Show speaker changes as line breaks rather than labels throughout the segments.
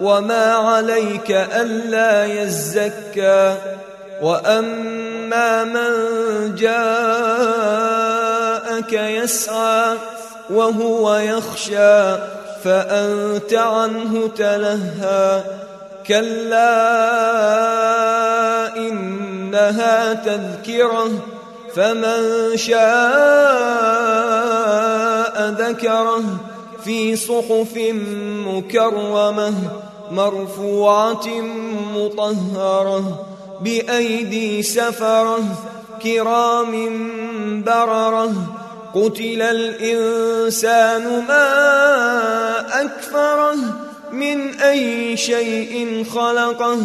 وما عليك ألا يزكى وأما من جاءك يسعى وهو يخشى فأنت عنه تلهى كلا إنها تذكرة فمن شاء ذكره في صحف مكرمة مرفوعة مطهرة بأيدي سفرة كرام بررة قتل الإنسان ما أكفره من أي شيء خلقه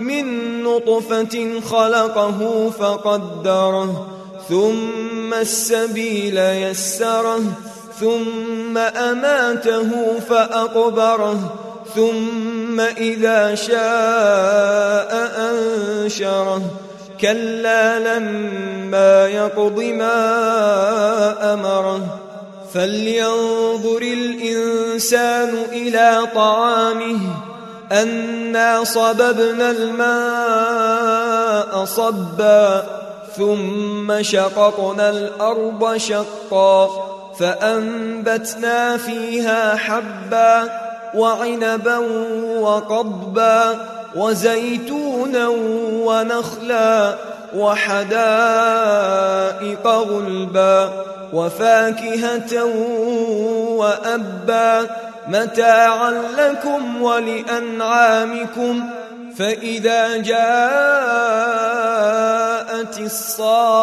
من نطفة خلقه فقدره ثم السبيل يسره ثم أماته فأقبره ثم إذا شاء أنشره. كلا لما يقض ما أمره. فلينظر الإنسان إلى طعامه. أنا صببنا الماء صبا. ثم شققنا الأرض شقا. فأنبتنا فيها حبا. وعنبا وقضبا وزيتونا ونخلا وحدائق غلبا وفاكهة وأبا متاعا لكم ولأنعامكم فإذا جاءت الصاخة